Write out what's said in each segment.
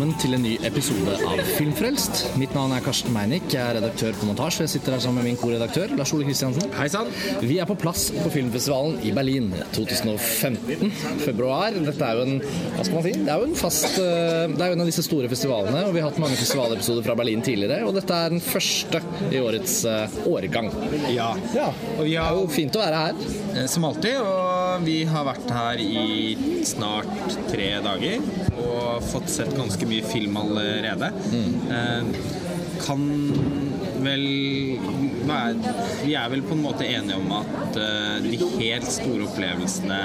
Velkommen til en ny episode av Filmfrelst. Mitt navn er Karsten Meinick, jeg er redaktør på Montasj. Jeg sitter her sammen med min korredaktør Lars Ole Kristiansen. Hei sann. Vi er på plass på filmfestivalen i Berlin 2015, februar. Dette er jo en hva skal man si? Det er jo en fast eh, Det er jo en av disse store festivalene, og vi har hatt mange festivalepisoder fra Berlin tidligere. Og dette er den første i årets eh, årgang. Ja. Ja, Og vi Det er har jo fint å være her. eh, som alltid, og vi har vært her i snart tre dager og fått sett ganske mye film allerede. Eh, kan vel være Vi er vel på en måte enige om at eh, de helt store opplevelsene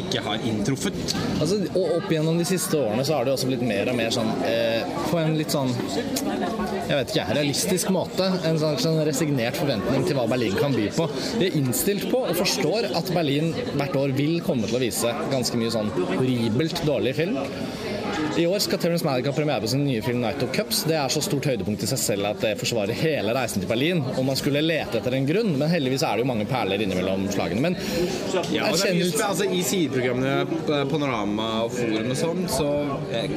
ikke har inntruffet. Altså, og opp gjennom de siste årene så har det også blitt mer og mer sånn eh, På en litt sånn Jeg vet ikke, realistisk måte. En sånn, sånn resignert forventning til hva Berlin kan by på. Vi er innstilt på og forstår at Berlin hvert år vil komme til å vise ganske mye sånn horribelt dårlig film. I år skal Terence Malick ha premiere på sin nye film 'Night of Cups'. Det er så stort høydepunkt i seg selv at det forsvarer hele reisen til Berlin. Og man skulle lete etter en grunn, men heldigvis er det jo mange perler innimellom slagene. Men Ja, og det er mye altså, I sideprogrammene eh, Panorama og Forum og sånn, så eh,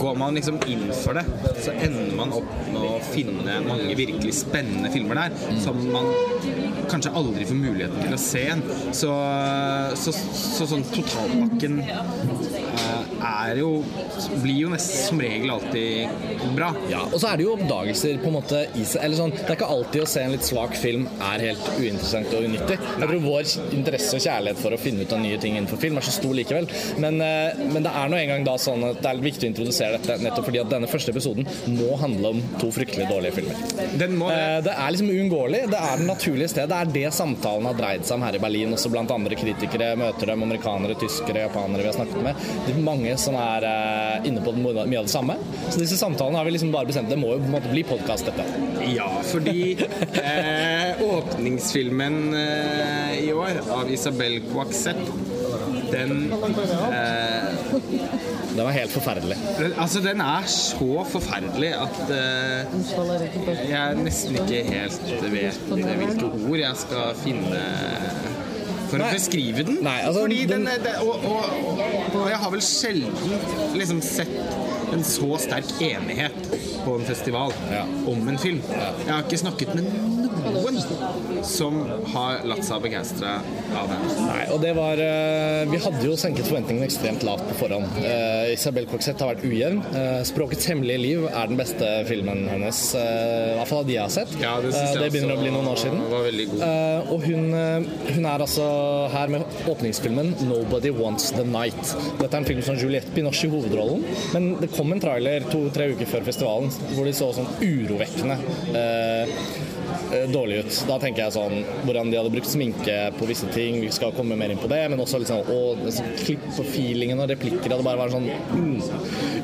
går man liksom inn for det. Så ender man opp med å finne mange virkelig spennende filmer der som man kanskje aldri får muligheten til å se igjen. Så, så, så sånn totalpakken eh, er jo blir jo nesten som regel alltid bra. Ja, og så er det jo oppdagelser på en måte i seg eller sånn, Det er ikke alltid å se en litt svak film er helt uinteressant og unyttig. Jeg tror vår interesse og kjærlighet for å finne ut av nye ting innenfor film er så stor likevel. Men, eh, men det er nå engang da sånn at det er viktig å introdusere dette nettopp fordi at denne første episoden må handle om to fryktelig dårlige filmer. Den må det. Det er liksom uunngåelig. Det er den naturlige sted. Det er det samtalen har dreid seg om her i Berlin, også blant andre kritikere. Møter dem amerikanere, tyskere, japanere vi har snakket med. Det er mange som er eh, inne på mye av det samme. Så disse samtalene har vi liksom bare bestemt. Det må jo på en måte bli podkast, dette. Ja, fordi eh, åpningsfilmen eh, i år av Isabel Coaxet den eh, Den var helt forferdelig. den, Altså, den er så forferdelig at eh, jeg nesten ikke helt vet hvilke ord jeg skal finne for Nei. å beskrive den. Nei, altså, Fordi den, den- det, og, og, og jeg har vel sjelden liksom sett en så sterk enighet på en festival Ja. om en film. Jeg har ikke snakket med som har latt seg begeistre av den. Nei, og det var eh, Vi hadde jo senket forventningene ekstremt lavt på forhånd. Eh, Isabel Coxette har vært ujevn. Eh, 'Språkets hemmelige liv' er den beste filmen hennes, eh, i hvert fall av de jeg har sett. Ja, det det begynner å bli noen år siden. var veldig god. Og hun, hun er altså her med åpningsfilmen 'Nobody Wants The Night'. Dette er en film som Juliette Binoche i hovedrollen, men det kom en trailer to-tre uker før festivalen hvor de så sånn urovekkende dårlig ut. Da tenker jeg sånn hvordan de hadde brukt sminke på visse ting. Vi skal komme mer inn på det, men også litt sånn å, sånn klipp og feelingen og replikker hadde bare vært sånn mm,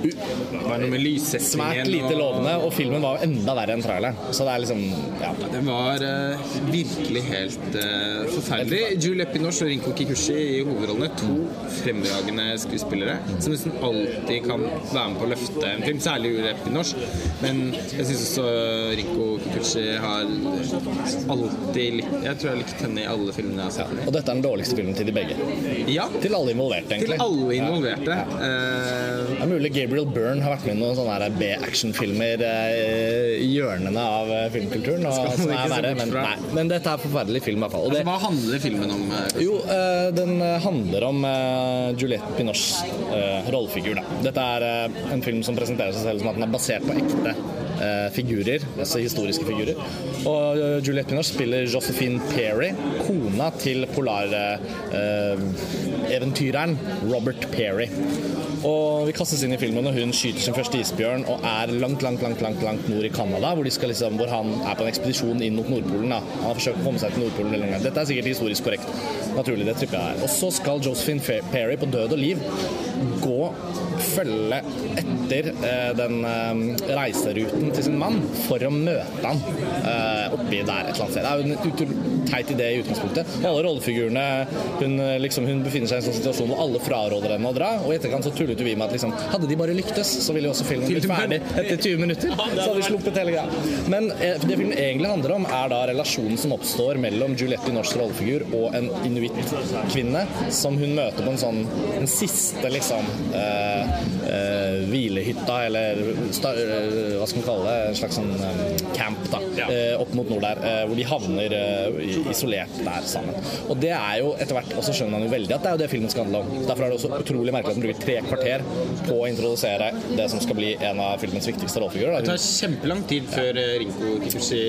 Det var noe med lyssettingen svært lite og- lovende, og filmen var enda verre enn traileren. Så det er liksom ja. Det var uh, virkelig helt uh, forferdelig. Julie Binoche og Rinko Kikushi i hovedrollene. To fremragende skuespillere som nesten alltid kan være med på å løfte en film. Særlig Julie Binoche. Men jeg syns også Rinko Kikuchi har alltid likt Jeg tror jeg har likt henne i alle filmene jeg har sett. Og dette er den dårligste filmen til de begge. Ja, Til alle involverte, til alle involverte. Eh, Det er mulig Gabriel Byrne har vært med i noen sånne B-actionfilmer eh, i hjørnene av eh, filmkulturen. Og, som er verre, men, nei, men dette er forferdelig film, i hvert fall. Det, hva handler filmen om? eh, jo, uh, den handler om uh, Juliette Pinoches rollefigur. Da. Dette er en film som presenterer seg selv som at den er basert på ekte figurer, altså historiske figurer. Og eh, Juliette Binoche spiller Josephine Perry, kona til polareventyreren Robert Perry. Og vi kastes inn i filmen når hun skyter sin første isbjørn og er langt, langt, langt, langt, langt nord i Canada, hvor, liksom, hvor han er på en ekspedisjon inn mot Nordpolen. Da. Han har forsøkt å komme seg til Nordpolen lenge. Dette er sikkert historisk korrekt. Naturlig, det tripper jeg her. Og så skal Josephine Perry på død og liv gå følge etter eh, den eh, reiseruten til sin mann for å møte han eh, oppi der et eller annet sted. Det er jo en teit idé i utgangspunktet. Og alle rollefigurene hun, liksom, hun befinner seg i en sånn situasjon hvor alle fraråder henne å dra. Og i etterkant så tullet vi med at liksom, hadde de bare lyktes, så ville jo også filmen blitt ferdig etter 20 minutter. Så hadde vi sluppet hele greia. Men det filmen egentlig handler om, er da relasjonen som oppstår mellom Juliette Norsk rollefigur og en inuittkvinne som hun møter på en sånn en siste liksom eh, eh, hvilehytte eller sta, eh, hva skal man kalle det, en slags sånn eh, camp da, opp mot nord der, hvor de havner isolert der sammen. Og det er jo etter hvert, også skjønner man jo veldig at det er jo det filmen skal handle om. Derfor er det også utrolig merkelig at den bruker tre kvarter på å introdusere det som skal bli en av filmens viktigste rollefigurer. Det tar kjempelang tid før ja. Rinko Kikuchi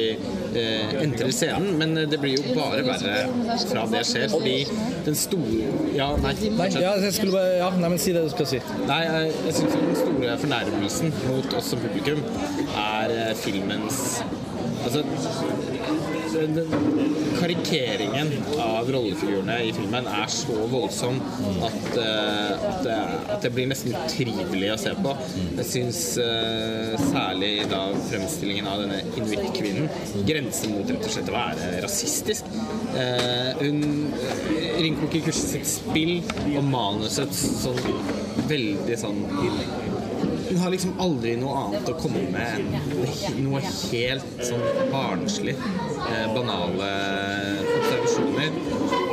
eh, entrer scenen, men det blir jo bare verre fra det skjer, fordi den store Ja, nei. Nei, ja, jeg skulle bare, ja, nei, men si det du skal si. Nei, jeg, jeg syns den store fornærmelsen mot oss som publikum er eh, filmens Altså den, den karikeringen av rollefigurene i filmen er så voldsom at, uh, at, det, at det blir nesten utrivelig å se på. Jeg syns uh, særlig da fremstillingen av denne inuittkvinnen grenser mot rett og slett å være rasistisk. Uh, hun Rinko Kikuchi sitt spill og manuset sånn veldig sånn hun har liksom aldri noe annet å komme med enn noe helt sånn barnslig. Eh, banale observasjoner.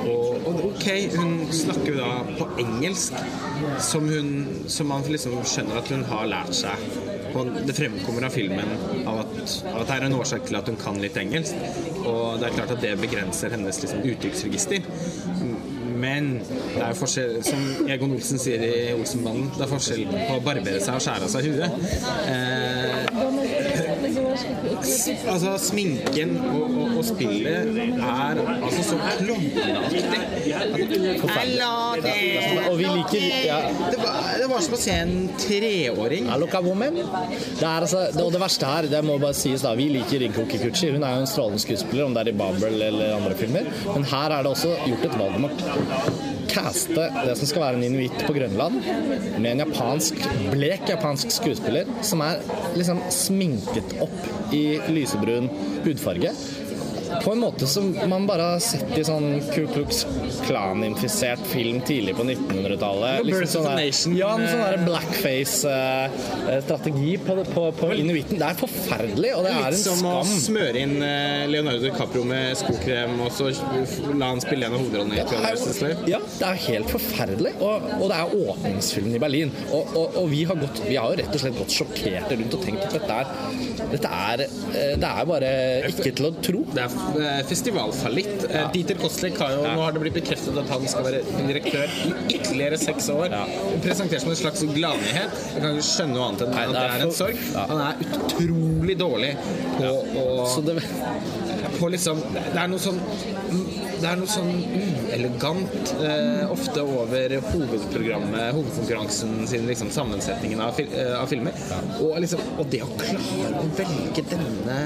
Og, og ok, hun snakker da på engelsk, som, hun, som man liksom skjønner at hun har lært seg. Det fremkommer av filmen av at, av at det er en årsak til at hun kan litt engelsk. Og det er klart at det begrenser hennes liksom, uttrykksregister. Men det er jo forskjell, som Egon Olsen sier i Olsenbanden, det er forskjell på å barbere seg og skjære av seg huet. Eh, altså, sminken og, og, og spillet er altså så klovneaktig. Og vi liker ja, det var, det var som å se en treåring. Det er altså, det, og det verste her, det må bare sies da, vi liker Rinko Kikuchi. Hun er jo en strålende skuespiller, om det er i Babel eller andre filmer. Men her er det også gjort et å caste det som skal være en inuitt på Grønland, med en japansk, blek japansk skuespiller som er liksom sminket opp i lysebrun hudfarge. På en måte som man bare har sett i sånn Ku Klux Klan-infisert film tidlig på 1900-tallet. Birth of a der- Ja, en sånn eh, blackface-strategi på, det- på, på inuitten. Det er forferdelig, og det er Litt som å smøre inn eh, Leonardo DiCaprio med skokrem, og så la han spille en av hovedrollene i er Slave. Ja, det er helt forferdelig. Og, og det er åpningsfilmen i Berlin. Og, og, og vi, har gått, vi har jo rett og slett gått sjokkerte rundt og tenkt at dette er Dette er, eh, det er bare ikke til å tro. Det er eh, festivalfallitt. Ja. Dieter Kostlik har jo, nå har det blitt bekreftet at han skal være direktør i ytterligere seks år. Ja. Presentert som en slags gladnyhet. Jeg kan ikke skjønne noe annet enn Nei, at det er en sorg. ja. Han er utrolig dårlig på å på liksom Det er noe sånn det er noe sånn uelegant eh, ofte over hovedprogrammet, hovedkonkurransen sin liksom sammensetningen av, fil eh, av filmer. Og, liksom, og det å klare å velge denne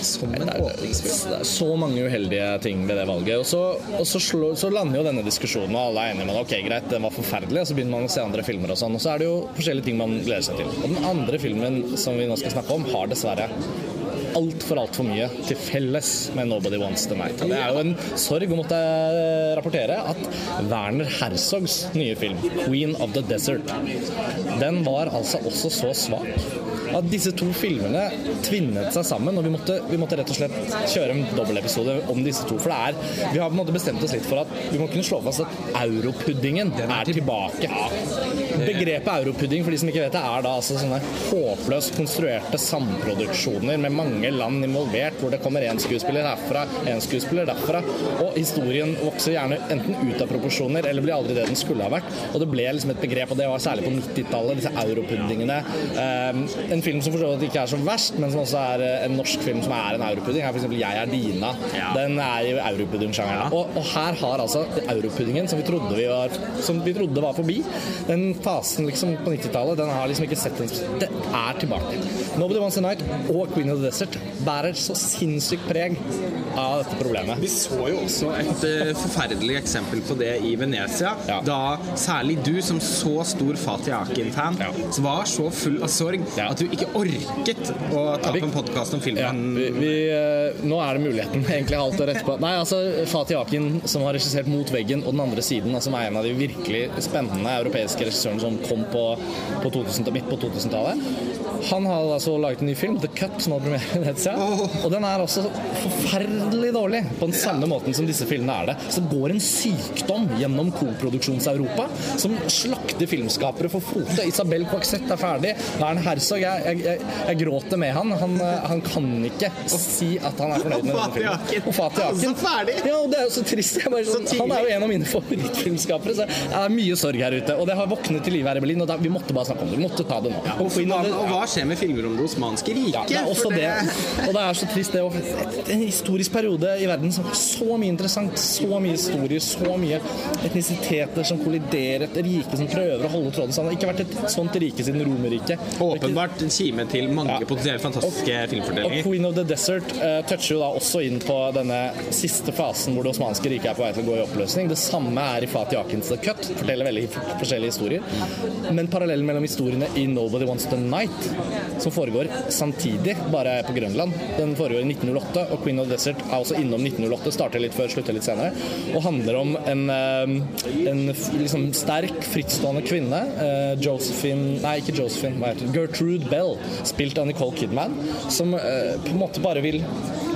som en åpningsfilm det er så mange uheldige ting ved det valget. Og så, og så, slår, så lander jo denne diskusjonen, og alle er enige med det. Ok, greit, den var forferdelig, og så begynner man å se andre filmer og sånn. Og så er det jo forskjellige ting man gleder seg til. Og den andre filmen som vi nå skal snakke om, har dessverre altfor altfor mye til felles med 'Nobody Wants the Night'. Det er jo en sorg å måtte rapportere at Werner Herzogs nye film, 'Queen of the Desert', den var altså også så svak at disse to filmene tvinnet seg sammen, og vi måtte, vi måtte rett og slett kjøre en dobbeltepisode om disse to. For det er Vi har på en måte bestemt oss litt for at vi må kunne slå fast at europuddingen er tilbake. Begrepet europudding, for de som ikke vet det, er da altså sånne håpløst konstruerte samproduksjoner med mange land involvert, hvor det kommer én skuespiller herfra, én skuespiller derfra, og historien vokser gjerne enten ut av proporsjoner eller blir aldri det den skulle ha vært. Og det ble liksom et begrep, og det var særlig på 90-tallet, disse europuddingene. Um, en film som for så vidt ikke er så verst, men som også er eh, en norsk film som er en europudding, er f.eks. 'Jeg er Dina'. Den er i europuddingsjangeren. Ja. Og, og her har altså europuddingen, som vi trodde var Som vi trodde var forbi, den fasen liksom på 90-tallet, den har liksom ikke sett en Det er tilbake. 'Nobody Wants a Night' og 'Queen of the Desert' bærer så sinnssykt preg av dette problemet. Vi så jo også et eh, forferdelig eksempel på det i Venezia. Ja. Da særlig du, som så stor Fatih Akin-fan, Ja. var så full av sorg Ja. at du ikke orket å ta opp en podkast om Ja, vi, vi, eh, nå er det muligheten, egentlig halvt år etterpå. Nei, altså Fatih Akin, som har regissert 'Mot veggen' og 'Den andre siden', og som er en av de virkelig spennende europeiske regissørene som kom på, på 2000, midt på 2000-tallet. Han har altså laget en ny film, 'The Cut', som har premiere Venezia. Og den er også forferdelig dårlig, på den samme måten som disse filmene er det. Så det går en sykdom gjennom koproduksjons-Europa som slakter filmskapere for fote. Isabel Coixet er ferdig. Werner Herzog, jeg, jeg, jeg, jeg gråter med han. han. eh, Han kan ikke si at han er fornøyd med denne filmen. Og Fatih Akin. Ja, og det er jo så trist. Bare, sånn, han er jo en av mine favorittfilmskapere, så det er mye sorg her ute. Og det har våknet til live her i Berlin, og da, vi måtte bare snakke om det. Vi måtte ta det nå. Og inn, og hva skjer med filmer om det osmanske riket? ja, det er også det. Og det er så trist det Og En historisk periode i verden som så mye interessant, så mye historie, så mye etnisiteter som kolliderer, et rike som prøver å holde tråden sammen. Det har ikke vært et sånt rike siden Romerriket. Åpenbart en kime til mange Ja. potensielt fantastiske Og filmfortellinger. Queen of the Desert uh, toucher jo da også inn på denne siste fasen hvor det osmanske riket er på vei til å gå i oppløsning. Det samme er i Fatih Akins The Cut. Forteller veldig forskjellige historier. Men parallellen mellom historiene i Nobody Wants the Night, som foregår samtidig, bare på Grønland, den foregår i 1908, og Queen of the Desert er også innom 1908, starter litt før, slutter litt senere, og handler om en, eh, en liksom sterk, frittstående kvinne, eh, Josephine Nei, ikke Josephine, hva heter det? Gertrude Bell, spilt av Nicole Kidman, som eh, på en måte bare vil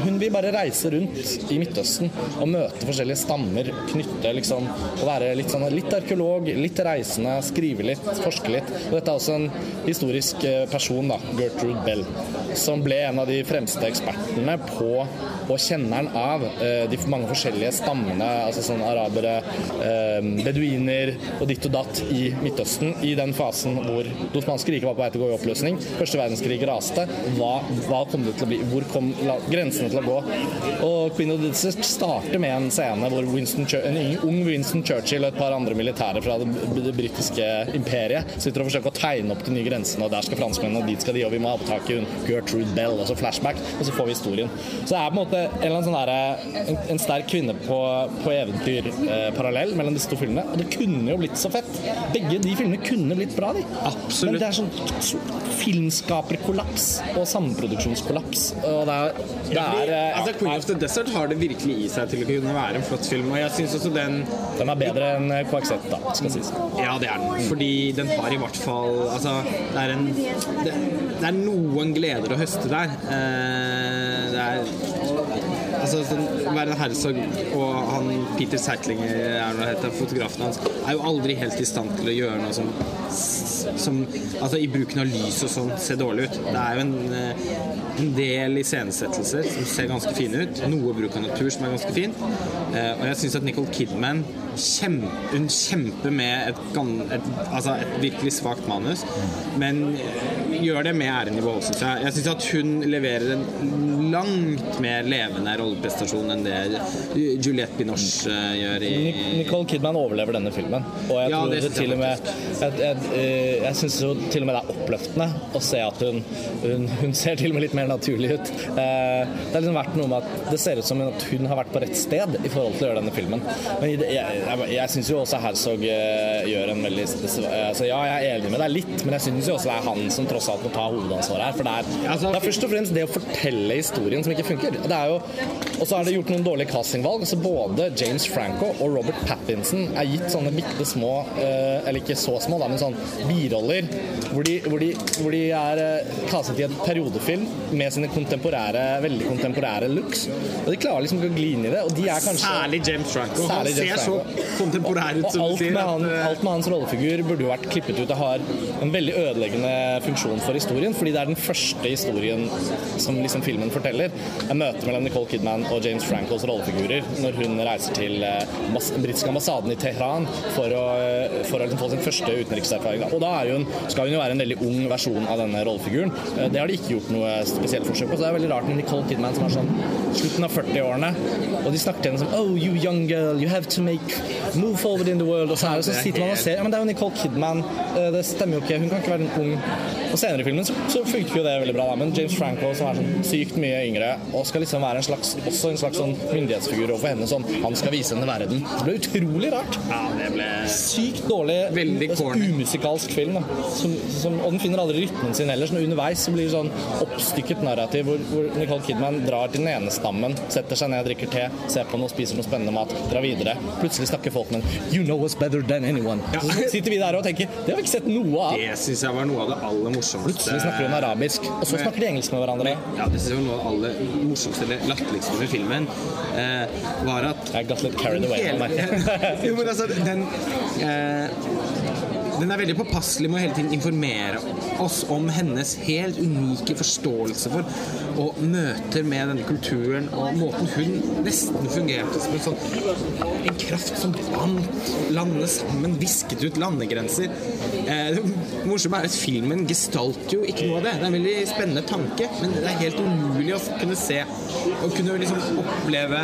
hun vil bare reise rundt i Midtøsten og møte forskjellige stammer, knytte liksom og være litt, sånn, litt arkeolog, litt reisende, skrive litt, forske litt. Og dette er også en historisk eh, person, da, Gertrude Bell, som ble en av de fremste ekspertene på og kjenneren av eh, de mange forskjellige stammene, altså sånn arabere, eh, beduiner og ditt og datt i Midtøsten, i den fasen hvor det osmanske riket var på vei til å gå i oppløsning. Første verdenskrig raste. Hva, hva kom det til å bli? Hvor kom la, grensene til å gå? Og Queen of the Desert starter med en scene hvor Winston en ung- Winston Churchill og et par andre militære fra det, det britiske imperiet sitter og forsøker å tegne opp de nye grensene, og der skal franskmennene, og dit skal de, og vi må ha på tak i Gertrude Bell, og så flashback, og så får vi historien. Så det er på en måte en, eller annen sånn derre- en, en sterk kvinne på, på eventyrparallell eh, mellom disse to filmene, og det kunne jo blitt så fett. Begge de filmene kunne blitt bra, de. Absolutt. Men det er sånn så- filmskaperkollaps og samproduksjonskollaps, og det er, det er eh, altså, Queen of the Desert har det virkelig i seg til å kunne være en flott film, og jeg syns også den Den er bedre enn eh, Quaxet, da, skal sies. Ja, det er den. Fordi den har i hvert fall Altså, det er en Det, det er noen gleder å høste der. Eh, det er Altså, sånn, Werner Herzog og han Peter Zeitlinger er fotografen hans, er jo aldri helt i stand til å gjøre noe som, som Altså, i bruken av lys og sånn ser dårlig ut. Det er jo en, eh, en del iscenesettelser som ser ganske fine ut. Noe bruk av natur som er ganske fin. Eh, og jeg syns at Nicole Kidman kjempe, hun kjemper med et, et, altså et virkelig svakt manus, men gjør det med æren i behold, syns jeg. Jeg syns at hun leverer en langt mer levende rolleprestasjon enn det Juliette Binoche eh, gjør i Nicole Kidman overlever denne filmen. Og jeg Ja, tror det til og med Jeg, jeg, jeg, jeg syns jo til og med det er oppløftende å se at hun, hun, hun ser til og med litt mer naturlig ut. Eh, Det har liksom vært noe med at det ser ut som at hun har vært på rett sted i forhold til å gjøre denne filmen. Men jeg, jeg, jeg syns jo også Herzog eh, gjør en veldig altså Ja, jeg er enig med deg litt, men jeg syns jo også det er han som tross alt må ta hovedansvaret her. For det er, Altså, det er først og fremst det å fortelle historien som ikke funker. Det er jo, og så er det gjort noen dårlige castingvalg. så både James Franco og Robert Pattinson er gitt sånne bitte små, eh, eller ikke så små, men sånn biroller, hvor de, hvor de, hvor de er eh, castet i en periodefilm med sine kontemporære, veldig kontemporære looks. Og de klarer liksom ikke å gli inn i det, og de er kanskje Særlig James Franco. Han Særlig ser Franco. så kontemporær ut som du sier. med, han, eh, alt med hans rollefigur burde jo vært klippet ut Det har en veldig ødeleggende funksjon for historien, fordi det er den første historien som liksom filmen forteller. En møte mellom Nicole Kidman og James Frankels rollefigurer når hun reiser til eh, den britiske ambassaden i Teheran for å, eh, for å liksom få sin første utenrikserfaring. Og da er hun, skal hun jo være en veldig ung versjon av denne rollefiguren. Eh, Det har de ikke gjort noe spesielt forsøk på, så det er veldig rart med Nicole Kidman som er sånn slutten av 40-årene, og de snakker til henne som Oh, you young girl, you have to make move forward in the world. Og så, her, og så er sitter man og ser Ja, men det er jo Nicole Kidman. Det stemmer jo ikke. Hun kan ikke være en ung Og senere i filmen så, så funker jo det veldig bra, da. Men James Franco, som er sånn sykt mye yngre, og skal liksom være en slags, også en slags sånn myndighetsfigur overfor henne, som Han skal vise henne verden. Det ble utrolig rart. Ja, det ble Sykt dårlig, Veldig altså, corny. umusikalsk film. Som, som, og den finner aldri rytmen sin heller. Så underveis så blir det sånn oppstykket narrativ hvor, hvor Nicole Kidman drar til den ene stammen, setter seg ned, drikker te, ser på noe, spiser noe spennende mat, drar videre. Plutselig snakker folk med You know us better than anyone. Så sitter vi der og tenker Det har vi ikke sett noe av. Det syns jeg var noe av det aller morsomste Plutselig snakker hun arabisk, og så snakker de engelsk med hverandre. Ja, det synes jeg var noe av det aller morsomste eller latterligste med filmen, eh, var at Jeg got litt carried away jo, men altså, den eh, Den er veldig påpasselig med å hele tiden informere oss om hennes helt unike forståelse for og møter med denne kulturen og måten hun nesten fungerte som en sånn En kraft som bandt landene sammen, visket ut landegrenser. Eh, det morsomme er at filmen gestalter jo ikke noe av det. Det er en veldig spennende tanke, men det er helt umulig å kunne se og kunne liksom oppleve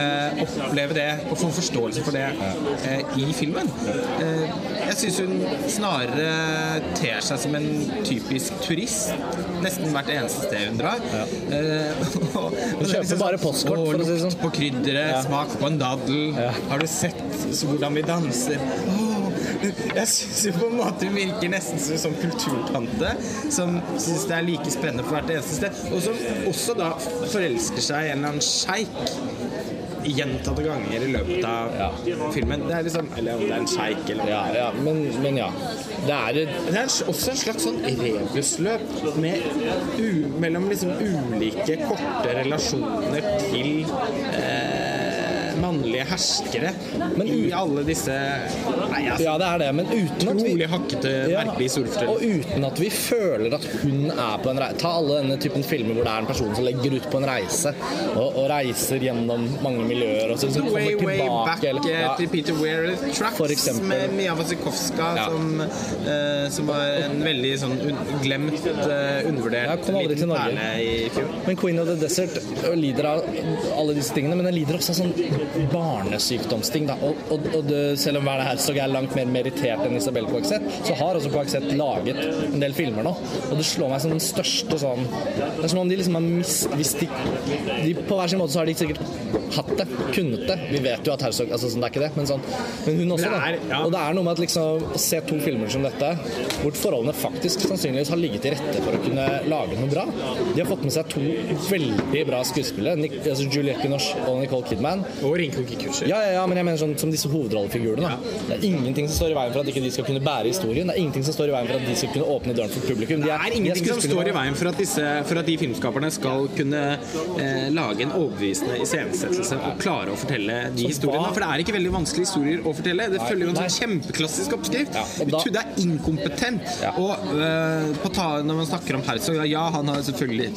eh, oppleve det og få en forståelse for det eh, i filmen. Eh, jeg syns hun snarere ter seg som en typisk turist. Nesten hvert eneste sted hun drar. Eh, og- hun er kjøper bare postkort, «Å, for å si det sånn». På krydderet, Ja. smak på en daddel. Har du sett hvordan vi danser? Jeg syns jo på en måte hun virker nesten som en sånn kulturtante som syns det er like spennende på hvert eneste sted. Og som også da forelsker seg i en eller annen sjeik gjentatte ganger i løpet av filmen. Det er liksom Eller om det er en sjeik eller Ja, ja, men, men ja. Det er et det er også en slags sånn rebusløp mellom liksom ulike korte relasjoner til eh, mannlige herskere Men i alle disse Nei, altså, Ja, det er det, men uten at vi Utrolig hakkete, Ja, merkelig. Og uten at vi føler at hun er på en reise. Ta alle denne typen filmer hvor det er en person som legger ut på en reise, og, og reiser gjennom mange miljøer, og så liksom Way, kommer way back eller, eh, ja, til Peter Weir Tracks med Mia Wasikowska, Ja. som, uh, som var en veldig sånn un glemt, uh, undervurdert liten Norge. perle i fjor. Men Queen of the Desert lider av alle disse tingene, men den lider også av sånn barnesykdomsting. Da. Og, og, og det, selv om Werner Herzog er langt mer merittert enn Isabel Coixet, så har også Coixet laget en del filmer nå. Og det slår meg som den største sånn Det er som om de liksom har mist Hvis de, de På hver sin måte så har de sikkert hatt det, kunnet det. Vi vet jo at Herzog altså, sånn, Det er ikke det, men sånn Men hun også, da. ja. Og det er noe med at liksom å se to filmer som dette, hvor forholdene faktisk sannsynligvis har ligget til rette for å kunne lage noe bra. De har fått med seg to veldig bra skuespillere, altså Juliette Binoche og Nicole Kidman. Og Rinko Kikuchi. Ja, ja, ja, men jeg mener sånn som disse hovedrollefigurene. Ja. Det er ingenting som står i veien for at ikke de skal kunne bære historien. Det er ingenting som står i veien for at de skal kunne åpne døren for publikum. De Det er ingenting som står i veien for at, disse, for at de filmskaperne skal kunne eh, lage en overbevisende iscenesettelse og klare å fortelle de historiene. For det er ikke veldig vanskelige historier å fortelle. Det følger jo en sånn kjempeklassisk oppskrift. Og da- det er inkompetent. Og eh, på ta, når man snakker om Herzog, ja, han har selvfølgelig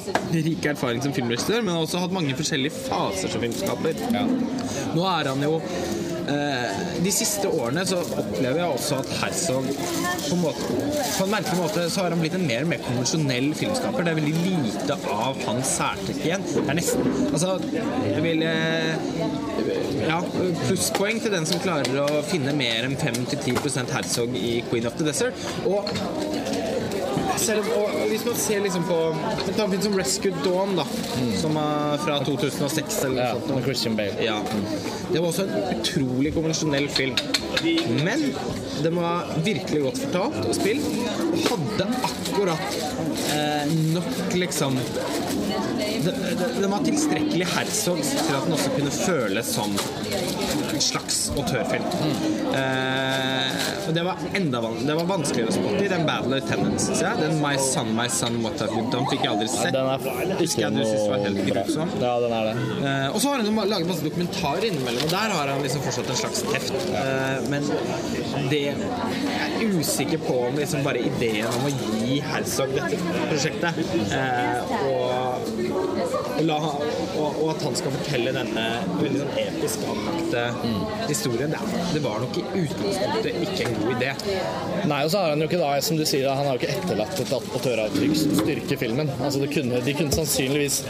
rik erfaring som filmregissør, men har også hatt mange forskjellige faser som filmskaper. Ja. Nå er han jo eh, De siste årene så opplever jeg også at Herzog på måte, på en merkelig måte så har han blitt en mer og mer konvensjonell filmskaper. Det er veldig lite av hans særtrekk igjen. Det er nesten Altså, jeg vil eh, Ja, plusspoeng til den som klarer å finne mer enn 5-10% Herzog i Queen of the Desert. Og selv om, og hvis man ser liksom på en film som Rescue Dawn, da. Som er fra 2006 eller noe Ja, sånt. med Christian Bale. Ja. Det var også en utrolig konvensjonell film. Men den var virkelig godt fortalt og spilt. Og hadde akkurat eh, nok liksom det- det- Den var tilstrekkelig Herzog til at den også kunne føles som slags autørfilm. Eh, og det var enda Det var vanskeligere å spotte i den Bad Lieutenant, synes jeg. Den My Son, My Son, What Have You Done fikk jeg aldri Ja, sett. den er ikke var helt noe bra. Ja, den er det. Eh, og så har han laget masse dokumentarer innimellom, og der har han liksom fortsatt en slags teft. Eh, men det er usikker på om liksom bare ideen om å gi Herzog dette prosjektet, eh, og, og, han- og, og at han skal fortelle denne veldig sånn episk anlagte historien, det, det var nok i utgangspunktet ikke en god idé. Nei, og så har han jo ikke da, som du sier, han har jo ikke etterlatt et autøravtrykk som styrker filmen. Altså, kunne, de kunne sannsynligvis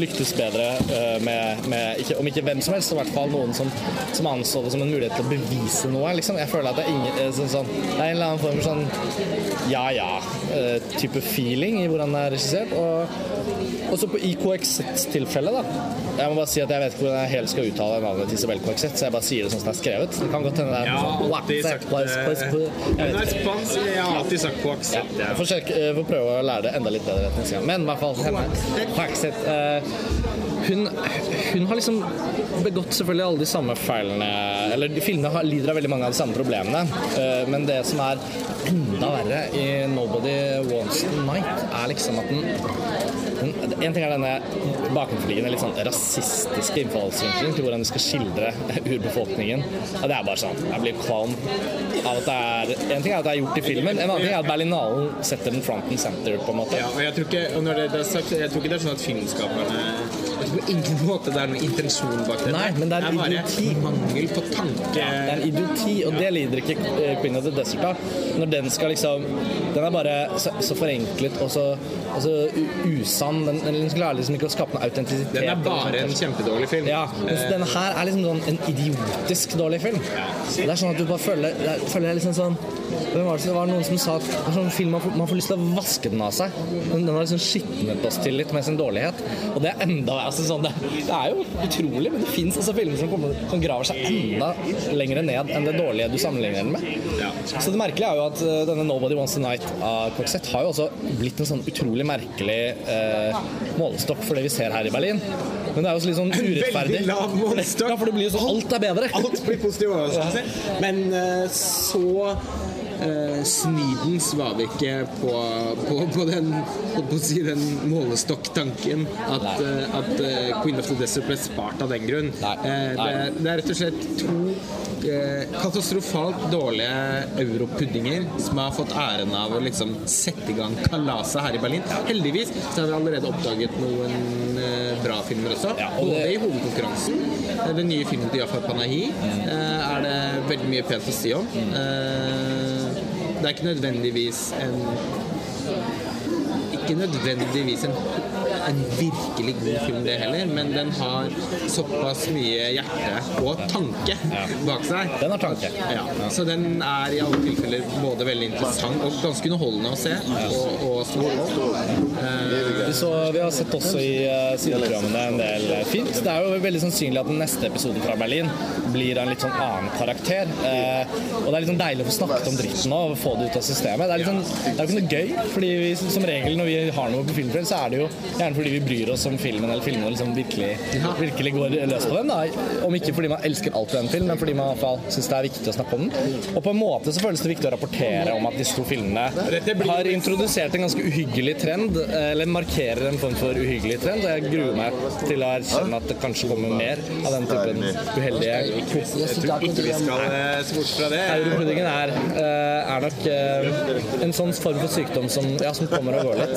lyktes bedre eh, med, med ikke, om ikke hvem som helst, så i hvert fall noen som, som anså det som en mulighet til å bevise noe. Liksom. Jeg føler at det er, ingen, eh, sånn, sånn, det er en eller annen form for sånn ja ja eh, feeling i hvordan det er regissert. Og også på IKX-tilfellet, da. Jeg må bare si at jeg vet ikke hvordan jeg helt skal uttale navnet til Isabel Coixet, så jeg bare sier det sånn som det er skrevet. Det kan godt hende det er har sånn, alltid sagt jeg har alltid sagt på Ja, får, prøve å lære det enda litt bedre neste gang. Men i hvert fall henne. Quackset, eh, Yeah. Hun, hun har liksom begått selvfølgelig alle de samme feilene Eller filmene lider av veldig mange av de samme problemene. Eh, men det som er enda verre i 'Nobody Wants Night', er liksom at den en ting er denne bakenforliggende litt sånn rasistiske innfallsvinkelen til hvordan du skal skildre urbefolkningen. Ja, det er bare sånn. Jeg blir kvalm av at det er En ting er at det er gjort i filmen, en annen ting er at Berlinalen setter den front and center, på en måte. Ja, og jeg tror ikke, når det, er sagt, jeg tror ikke det er sånn at filmskaperne på ingen måte det er noen intensjon bak det. Nei, men det er det bare idioti. mangel på tanke. Det er idioti, og det lider ikke eh, Queen of the Desert av. Når den skal liksom Den er bare så, så forenklet og så, og så usann. Den, den klarer liksom ikke å skape noe autentisitet. Den er bare en kjempedårlig film. Ja, mens denne her er liksom sånn en idiotisk dårlig film. Det er sånn at du bare føler, jeg føler liksom sånn hvem var det, det var noen som sa at det er sånn film man får, man får lyst til å vaske den av seg. Den den har liksom skitnet oss til litt med sin dårlighet. Og det er enda altså sånn, det, det er jo utrolig, men det fins altså filmer som, kommer, som graver seg enda lenger ned enn det dårlige du sammenligner den med. Ja. Så det merkelige er jo at uh, denne 'Nobody Wants a Night' av Coxette har jo også blitt en sånn utrolig merkelig uh, målestokk for det vi ser her i Berlin. Men det er jo litt sånn urettferdig. veldig lav målestokk. Ja, for det blir jo sånn alt er bedre. Alt blir positive overraskelser. Men uh, så snidens var vi ikke på, på, på den, på si, den målestokktanken at, eh, at eh, Queen of the Desert ble spart av den grunn. Nei. Eh, det, det er rett og slett to eh, katastrofalt dårlige europuddinger som har fått æren av å liksom sette i gang kalaset her i Berlin. Heldigvis så har vi allerede oppdaget noen eh, bra filmer også. Ja, og Både det- i hovedkonkurransen, eh, den nye filmen til Jafar Panahi, eh, er det veldig mye pent å si om. Eh, det er ikke nødvendigvis en ikke nødvendigvis en, en virkelig god film, det heller, men den har såpass mye hjerte og tanke bak seg. Den har tanke. Ja, så den er i alle tilfeller både veldig interessant og ganske underholdende å se. Og, og stor. Eh, så, vi har sett også i uh, sideprogrammene en del eh, fint. Det er jo veldig sannsynlig at den neste episoden fra Berlin blir av en litt sånn annen karakter. Og det er litt sånn deilig å få snakket om dritten nå og få det ut av systemet. Det er, litt sånn, det er jo ikke noe gøy, fordi vi, som regel når vi har noe på Filmkveld, så er det jo gjerne fordi vi bryr oss om filmen eller filmene liksom virkelig, virkelig går løs på den. Da. Om ikke fordi man elsker alt ved en film, men fordi man i hvert fall syns det er viktig å snakke om den. Og på en måte så føles det viktig å rapportere om at disse to filmene har introdusert en ganske uhyggelig trend, eller markerer en form for uhyggelig trend. Og jeg gruer meg til å erkjenne at det kanskje kommer mer av den typen uheldige jeg tror ikke vi skal eh, se bort fra det. Europuddingen er, eh, er nok eh, en sånn form for sykdom som, ja, som kommer og går litt.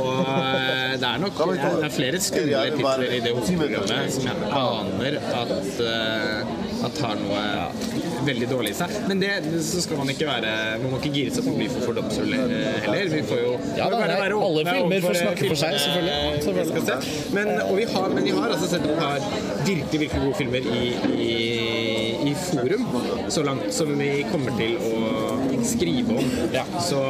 Og eh, det er nok det er flere skumle titler i det hovedprogrammet som jeg aner at, uh, at har noe veldig dårlig i seg. Men det så skal man ikke være Man må ikke gire seg på å bli for fordomsfull eh, heller. Vi får jo Ja da, bare være alle filmer får snakke for seg, selvfølgelig. Selvfølgelig. vi. Men, og vi har, men vi har altså sett et par virkelig, virkelig gode filmer i, i, i forum så langt som vi kommer til å skrive om. Ja. Så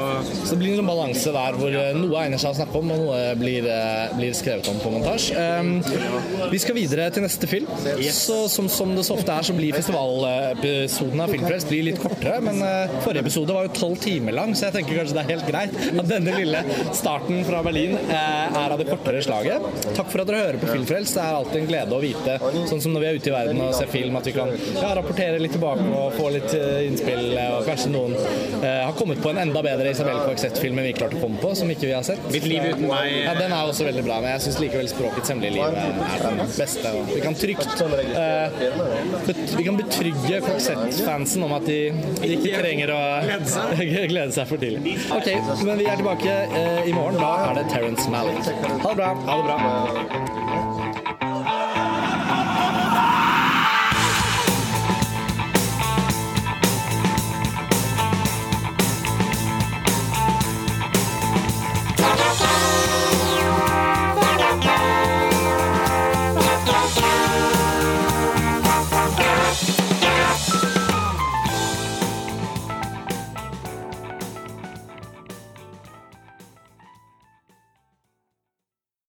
Så det blir en balanse der hvor eh, noe egner seg å snakke om, og noe blir, eh, blir skrevet om på montasje. Um, vi skal videre til neste film. Så, som, som det så ofte er, så blir festivalepisoden av Filmfrelst blir litt kortere. Men uh, forrige episode var jo tolv timer lang, så jeg tenker kanskje det er helt greit at denne lille starten fra Berlin uh, er av det kortere slaget. Takk for at dere hører på Filmfrelst. Det er alltid en glede å vite, sånn som når vi er ute i verden og ser film, at vi kan ja, rapportere litt tilbake og få litt innspill, og kanskje noen eh, har kommet på en enda bedre Isabel Coixet-film enn vi klarte å komme på, som ikke vi har sett. Mitt liv uten meg Ja, Den er også veldig bra, men jeg syns likevel Språkets hemmelige liv er den beste. Vi kan trygt uh, Vi kan betrygge Coixet-fansen om at de, de ikke trenger å Glede seg. for tidlig. Ok, men vi er tilbake uh, i morgen. Da er det Terence Malick. Ha det bra. Ha det bra.